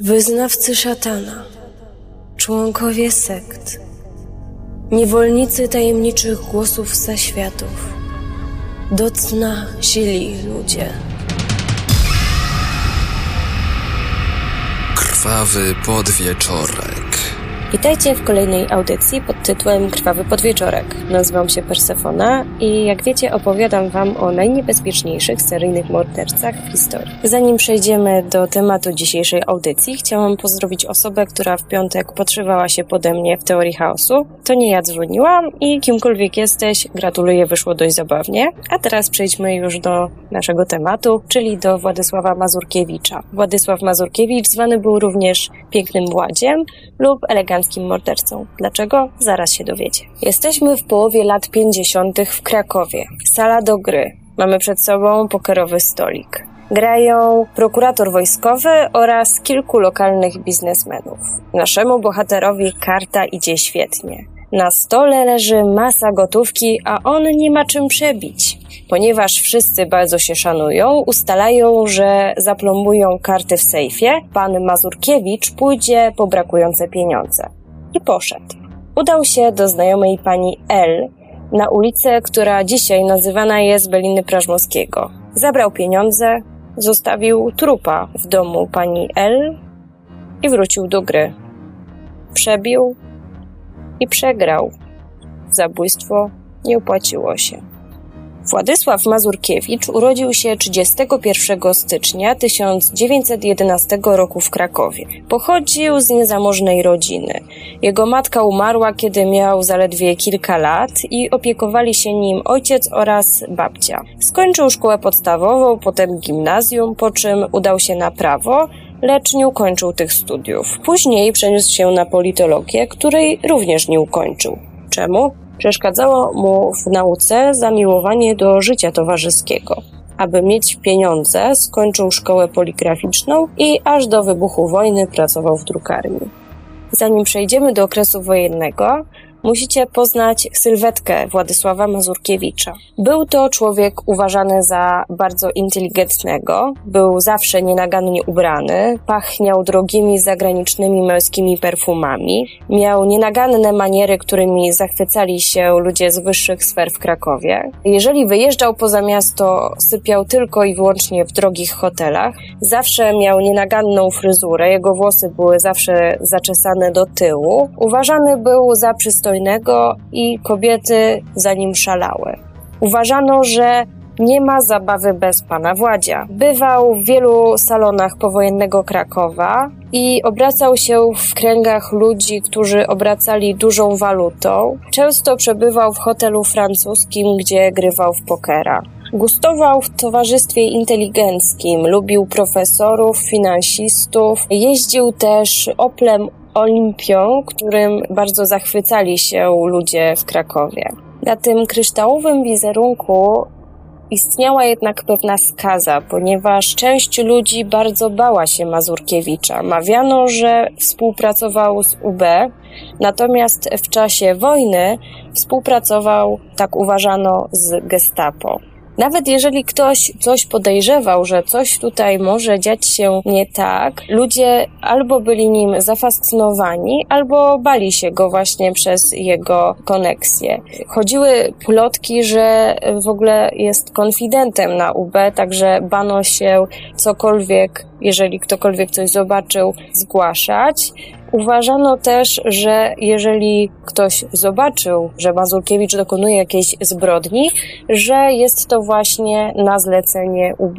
Wyznawcy szatana, członkowie sekt, niewolnicy tajemniczych głosów zaświatów, do cna sili ludzie. Krwawy podwieczorek. Witajcie w kolejnej audycji pod tytułem Krwawy Podwieczorek. Nazywam się Persefona i jak wiecie opowiadam Wam o najniebezpieczniejszych seryjnych mordercach w historii. Zanim przejdziemy do tematu dzisiejszej audycji, chciałam pozdrowić osobę, która w piątek podszywała się pode mnie w teorii chaosu. To nie ja dzwoniłam i kimkolwiek jesteś, gratuluję, wyszło dość zabawnie. A teraz przejdźmy już do naszego tematu, czyli do Władysława Mazurkiewicza. Władysław Mazurkiewicz zwany był również Pięknym Władziem lub eleganckim eleganckim mordercą. Dlaczego? Zaraz się dowiecie. Jesteśmy w połowie lat 50. w Krakowie. Sala do gry. Mamy przed sobą pokerowy stolik. Grają prokurator wojskowy oraz kilku lokalnych biznesmenów. Naszemu bohaterowi karta idzie świetnie. Na stole leży masa gotówki, a on nie ma czym przebić. Ponieważ wszyscy bardzo się szanują, ustalają, że zaplombują karty w sejfie, pan Mazurkiewicz pójdzie po brakujące pieniądze. I poszedł. Udał się do znajomej pani L na ulicę, która dzisiaj nazywana jest Beliny Prażmowskiego. Zabrał pieniądze, zostawił trupa w domu pani L i wrócił do gry. Przebił i przegrał. Zabójstwo nie opłaciło się. Władysław Mazurkiewicz urodził się 31 stycznia 1911 roku w Krakowie. Pochodził z niezamożnej rodziny. Jego matka umarła, kiedy miał zaledwie kilka lat i opiekowali się nim ojciec oraz babcia. Skończył szkołę podstawową, potem gimnazjum, po czym udał się na prawo, lecz nie ukończył tych studiów. Później przeniósł się na politologię, której również nie ukończył. Czemu? Przeszkadzało mu w nauce zamiłowanie do życia towarzyskiego. Aby mieć pieniądze, skończył szkołę poligraficzną i aż do wybuchu wojny pracował w drukarni. Zanim przejdziemy do okresu wojennego, musicie poznać sylwetkę Władysława Mazurkiewicza. Był to człowiek uważany za bardzo inteligentnego, był zawsze nienagannie ubrany, pachniał drogimi zagranicznymi męskimi perfumami, miał nienaganne maniery, którymi zachwycali się ludzie z wyższych sfer w Krakowie. Jeżeli wyjeżdżał poza miasto, sypiał tylko i wyłącznie w drogich hotelach. Zawsze miał nienaganną fryzurę, jego włosy były zawsze zaczesane do tyłu. Uważany był za przystojny dostojnego i kobiety za nim szalały. Uważano, że nie ma zabawy bez pana Władzia. Bywał w wielu salonach powojennego Krakowa i obracał się w kręgach ludzi, którzy obracali dużą walutą. Często przebywał w hotelu francuskim, gdzie grywał w pokera. Gustował w towarzystwie inteligenckim, lubił profesorów, finansistów, jeździł też Oplem Olimpią, którym bardzo zachwycali się ludzie w Krakowie. Na tym kryształowym wizerunku istniała jednak pewna skaza, ponieważ część ludzi bardzo bała się Mazurkiewicza. Mawiano, że współpracował z UB, natomiast w czasie wojny współpracował, tak uważano, z Gestapo. Nawet jeżeli ktoś coś podejrzewał, że coś tutaj może dziać się nie tak, ludzie albo byli nim zafascynowani, albo bali się go właśnie przez jego koneksję. Chodziły plotki, że w ogóle jest konfidentem na UB, także bano się cokolwiek, jeżeli ktokolwiek coś zobaczył, zgłaszać. Uważano też, że jeżeli ktoś zobaczył, że Mazurkiewicz dokonuje jakiejś zbrodni, że jest to właśnie na zlecenie UB.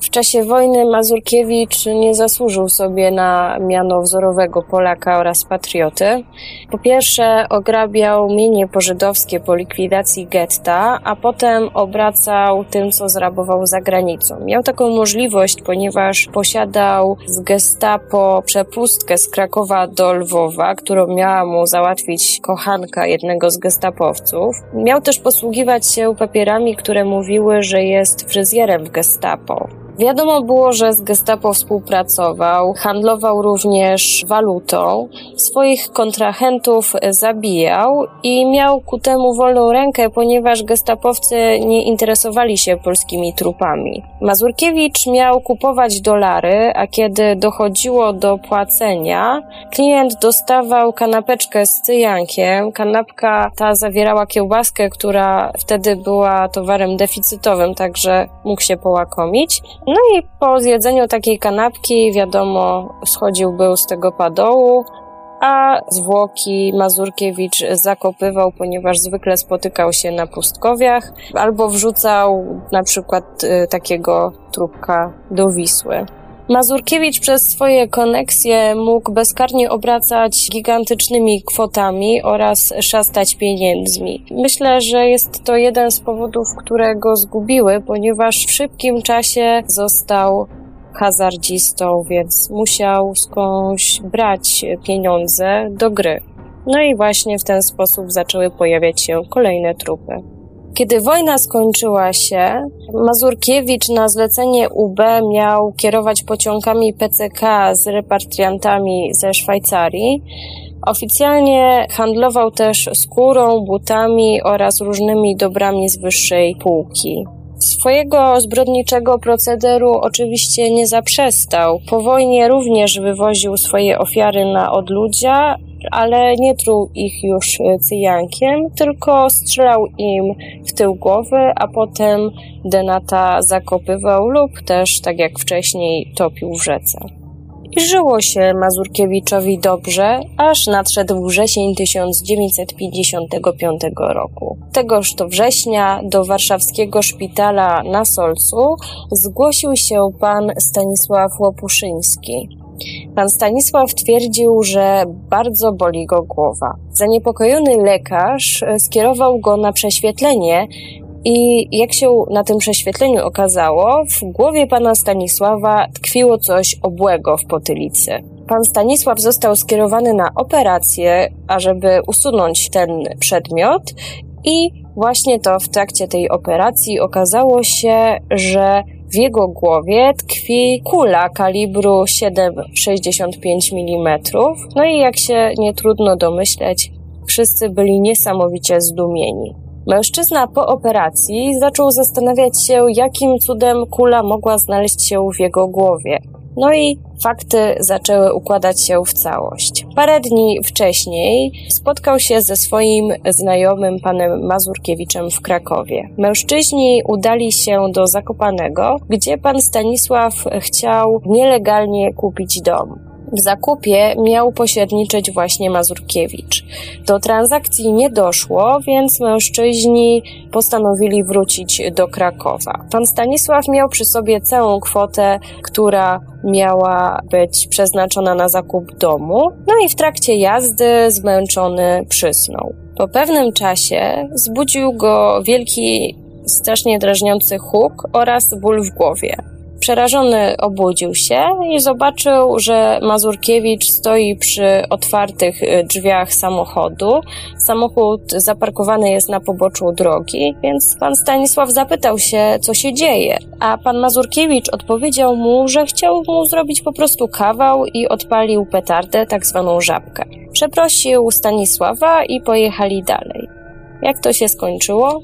W czasie wojny Mazurkiewicz nie zasłużył sobie na miano wzorowego Polaka oraz patrioty. Po pierwsze ograbiał mienie pożydowskie po likwidacji getta, a potem obracał tym, co zrabował za granicą. Miał taką możliwość, ponieważ posiadał z gestapo przepustkę z Krakowa do Lwowa, którą miała mu załatwić kochanka jednego z gestapowców. Miał też posługiwać się papierami, które mówiły, że jest fryzjerem w gestapo. Wiadomo było, że z Gestapo współpracował, handlował również walutą, swoich kontrahentów zabijał i miał ku temu wolną rękę, ponieważ gestapowcy nie interesowali się polskimi trupami. Mazurkiewicz miał kupować dolary, a kiedy dochodziło do płacenia, klient dostawał kanapeczkę z cyjankiem. Kanapka ta zawierała kiełbaskę, która wtedy była towarem deficytowym, także mógł się połakomić. No i po zjedzeniu takiej kanapki, wiadomo, schodził był z tego padołu, a zwłoki Mazurkiewicz zakopywał, ponieważ zwykle spotykał się na pustkowiach, albo wrzucał na przykład y, takiego trupka do Wisły. Mazurkiewicz przez swoje koneksje mógł bezkarnie obracać gigantycznymi kwotami oraz szastać pieniędzmi. Myślę, że jest to jeden z powodów, które go zgubiły, ponieważ w szybkim czasie został hazardzistą, więc musiał skądś brać pieniądze do gry. No i właśnie w ten sposób zaczęły pojawiać się kolejne trupy. Kiedy wojna skończyła się, Mazurkiewicz na zlecenie UB miał kierować pociągami PCK z repatriantami ze Szwajcarii. Oficjalnie handlował też skórą, butami oraz różnymi dobrami z wyższej półki. Swojego zbrodniczego procederu oczywiście nie zaprzestał. Po wojnie również wywoził swoje ofiary na odludzia, ale nie truł ich już cyjankiem, tylko strzelał im w tył głowy, a potem denata zakopywał lub też, tak jak wcześniej, topił w rzece. I żyło się Mazurkiewiczowi dobrze, aż nadszedł wrzesień 1955 roku. Tegoż to września do warszawskiego szpitala na Solcu zgłosił się pan Stanisław Łopuszyński. Pan Stanisław twierdził, że bardzo boli go głowa. Zaniepokojony lekarz skierował go na prześwietlenie i jak się na tym prześwietleniu okazało, w głowie pana Stanisława tkwiło coś obłego w potylicy. Pan Stanisław został skierowany na operację, ażeby usunąć ten przedmiot i właśnie to w trakcie tej operacji okazało się, że w jego głowie tkwi kula kalibru 7,65 mm. No i jak się nie trudno domyśleć, wszyscy byli niesamowicie zdumieni. Mężczyzna po operacji zaczął zastanawiać się, jakim cudem kula mogła znaleźć się w jego głowie. No i fakty zaczęły układać się w całość. Parę dni wcześniej spotkał się ze swoim znajomym panem Mazurkiewiczem w Krakowie. Mężczyźni udali się do Zakopanego, gdzie pan Stanisław chciał nielegalnie kupić dom. W zakupie miał pośredniczyć właśnie Mazurkiewicz. Do transakcji nie doszło, więc mężczyźni postanowili wrócić do Krakowa. Pan Stanisław miał przy sobie całą kwotę, która miała być przeznaczona na zakup domu, no i w trakcie jazdy zmęczony przysnął. Po pewnym czasie zbudził go wielki, strasznie drażniący huk oraz ból w głowie. Przerażony obudził się i zobaczył, że Mazurkiewicz stoi przy otwartych y, drzwiach samochodu. Samochód zaparkowany jest na poboczu drogi, więc pan Stanisław zapytał się, co się dzieje. A pan Mazurkiewicz odpowiedział mu, że chciał mu zrobić po prostu kawał i odpalił petardę, tak zwaną żabkę. Przeprosił Stanisława i pojechali dalej. Jak to się skończyło?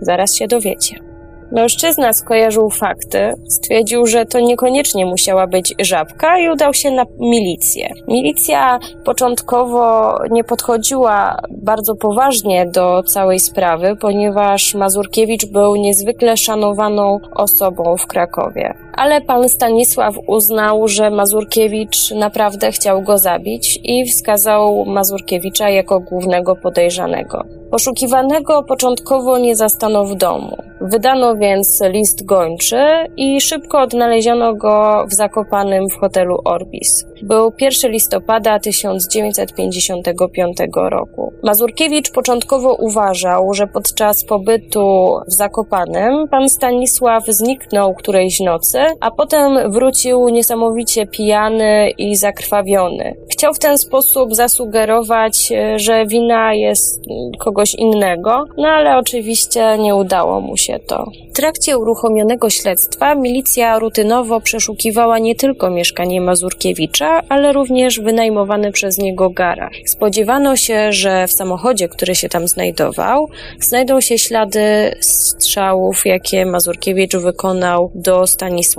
Zaraz się dowiecie. Mężczyzna skojarzył fakty, stwierdził, że to niekoniecznie musiała być żabka i udał się na milicję. Milicja początkowo nie podchodziła bardzo poważnie do całej sprawy, ponieważ Mazurkiewicz był niezwykle szanowaną osobą w Krakowie. Ale pan Stanisław uznał, że Mazurkiewicz naprawdę chciał go zabić i wskazał Mazurkiewicza jako głównego podejrzanego. Poszukiwanego początkowo nie zastano w domu. Wydano więc list gończy i szybko odnaleziono go w Zakopanym w hotelu Orbis. Był 1 listopada 1955 roku. Mazurkiewicz początkowo uważał, że podczas pobytu w Zakopanym pan Stanisław zniknął którejś nocy a potem wrócił niesamowicie pijany i zakrwawiony. Chciał w ten sposób zasugerować, e, że wina jest kogoś innego, no ale oczywiście nie udało mu się to. W trakcie uruchomionego śledztwa milicja rutynowo przeszukiwała nie tylko mieszkanie Mazurkiewicza, ale również wynajmowany przez niego garaż. Spodziewano się, że w samochodzie, który się tam znajdował, znajdą się ślady strzałów, jakie Mazurkiewicz wykonał do Stanisława.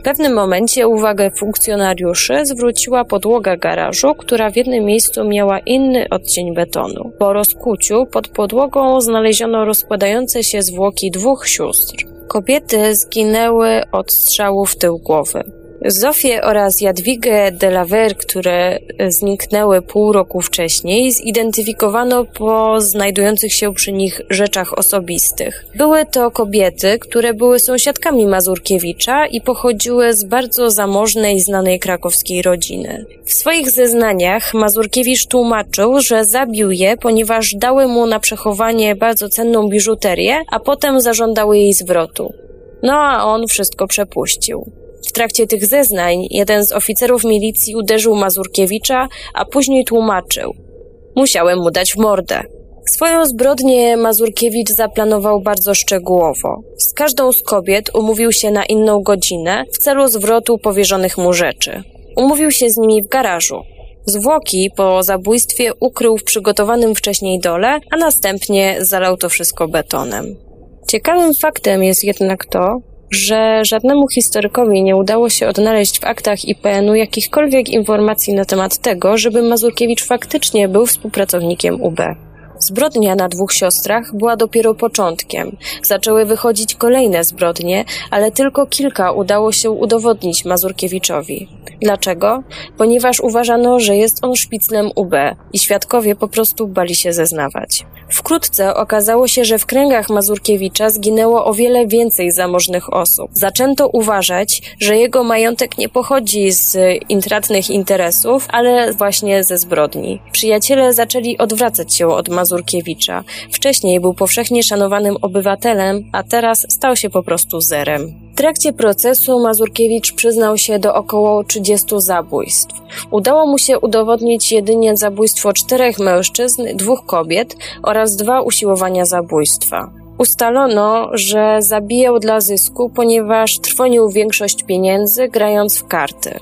W pewnym momencie uwagę funkcjonariuszy zwróciła podłoga garażu, która w jednym miejscu miała inny odcień betonu. Po rozkuciu pod podłogą znaleziono rozkładające się zwłoki dwóch sióstr. Kobiety zginęły od strzału w tył głowy. Zofię oraz Jadwigę de la Ver, które zniknęły pół roku wcześniej, zidentyfikowano po znajdujących się przy nich rzeczach osobistych. Były to kobiety, które były sąsiadkami Mazurkiewicza i pochodziły z bardzo zamożnej, znanej krakowskiej rodziny. W swoich zeznaniach Mazurkiewicz tłumaczył, że zabił je, ponieważ dały mu na przechowanie bardzo cenną biżuterię, a potem zażądały jej zwrotu. No a on wszystko przepuścił. W trakcie tych zeznań jeden z oficerów milicji uderzył Mazurkiewicza, a później tłumaczył. Musiałem mu dać w mordę. Swoją zbrodnię Mazurkiewicz zaplanował bardzo szczegółowo. Z każdą z kobiet umówił się na inną godzinę w celu zwrotu powierzonych mu rzeczy. Umówił się z nimi w garażu. Zwłoki po zabójstwie ukrył w przygotowanym wcześniej dole, a następnie zalał to wszystko betonem. Ciekawym faktem jest jednak to, że żadnemu historykowi nie udało się odnaleźć w aktach IPN-u jakichkolwiek informacji na temat tego, żeby Mazurkiewicz faktycznie był współpracownikiem UB. Zbrodnia na dwóch siostrach była dopiero początkiem. Zaczęły wychodzić kolejne zbrodnie, ale tylko kilka udało się udowodnić Mazurkiewiczowi. Dlaczego? Ponieważ uważano, że jest on szpiclem UB i świadkowie po prostu bali się zeznawać. Wkrótce okazało się, że w kręgach Mazurkiewicza zginęło o wiele więcej zamożnych osób. Zaczęto uważać, że jego majątek nie pochodzi z intratnych interesów, ale właśnie ze zbrodni. Przyjaciele zaczęli odwracać się od Mazurkiewicza. Wcześniej był powszechnie szanowanym obywatelem, a teraz stał się po prostu zerem. W trakcie procesu Mazurkiewicz przyznał się do około 30 zabójstw. Udało mu się udowodnić jedynie zabójstwo czterech mężczyzn, dwóch kobiet oraz dwa usiłowania zabójstwa. Ustalono, że zabijał dla zysku, ponieważ trwonił większość pieniędzy grając w karty.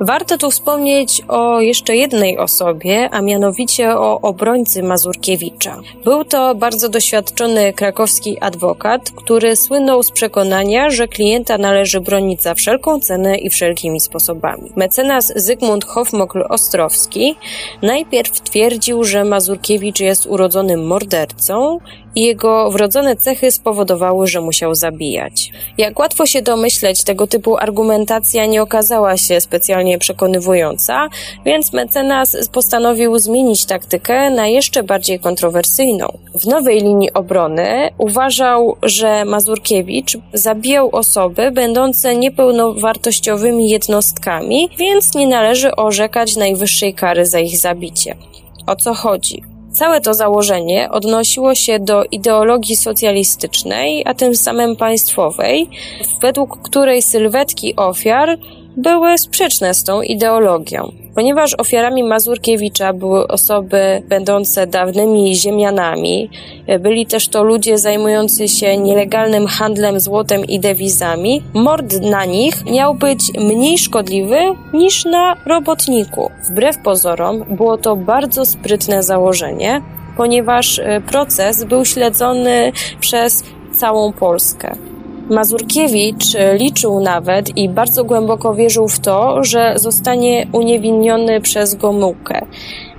Warto tu wspomnieć o jeszcze jednej osobie, a mianowicie o obrońcy Mazurkiewicza. Był to bardzo doświadczony krakowski adwokat, który słynął z przekonania, że klienta należy bronić za wszelką cenę i wszelkimi sposobami. Mecenas Zygmunt Hofmokl-Ostrowski najpierw twierdził, że Mazurkiewicz jest urodzonym mordercą i jego wrodzone cechy spowodowały, że musiał zabijać. Jak łatwo się domyśleć, tego typu argumentacja nie okazała się specjalnie przekonywująca, więc mecenas postanowił zmienić taktykę na jeszcze bardziej kontrowersyjną. W nowej linii obrony uważał, że Mazurkiewicz zabijał osoby będące niepełnowartościowymi jednostkami, więc nie należy orzekać najwyższej kary za ich zabicie. O co chodzi? Całe to założenie odnosiło się do ideologii socjalistycznej, a tym samym państwowej, według której sylwetki ofiar były sprzeczne z tą ideologią. Ponieważ ofiarami Mazurkiewicza były osoby będące dawnymi ziemianami, byli też to ludzie zajmujący się nielegalnym handlem złotem i dewizami, mord na nich miał być mniej szkodliwy niż na robotniku. Wbrew pozorom było to bardzo sprytne założenie, ponieważ e, proces był śledzony przez całą Polskę. Mazurkiewicz liczył nawet i bardzo głęboko wierzył w to, że zostanie uniewinniony przez Gomułkę.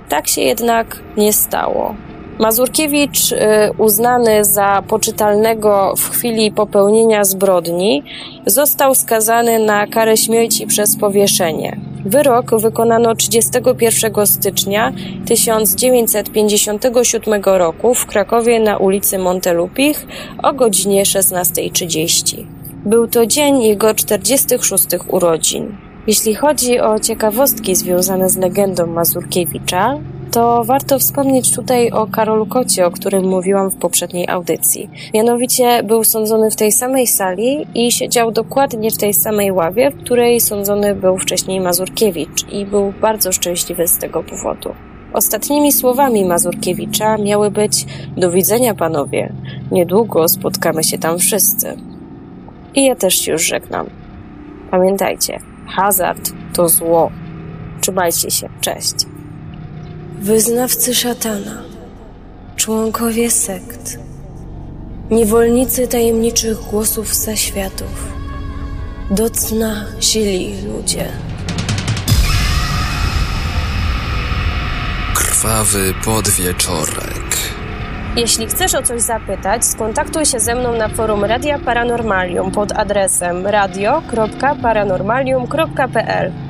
Tak się jednak nie stało. Mazurkiewicz, y, uznany za poczytalnego w chwili popełnienia zbrodni, został skazany na karę śmierci przez powieszenie. Wyrok wykonano 31 stycznia 1957 roku w Krakowie na ulicy Montelupich o godzinie 16.30. Był to dzień jego 46 urodzin. Jeśli chodzi o ciekawostki związane z legendą Mazurkiewicza, to warto wspomnieć tutaj o Karolu Kocie, o którym mówiłam w poprzedniej audycji. Mianowicie był sądzony w tej samej sali i siedział dokładnie w tej samej ławie, w której sądzony był wcześniej Mazurkiewicz i był bardzo szczęśliwy z tego powodu. Ostatnimi słowami Mazurkiewicza miały być do widzenia panowie, niedługo spotkamy się tam wszyscy. I ja też się już żegnam. Pamiętajcie, hazard to zło. Trzymajcie się, cześć. Wyznawcy szatana, członkowie sekt, niewolnicy tajemniczych głosów zaświatów, do cna sili ludzie. Krwawy podwieczorek. Jeśli chcesz o coś zapytać, skontaktuj się ze mną na forum Radia Paranormalium pod adresem radio.paranormalium.pl.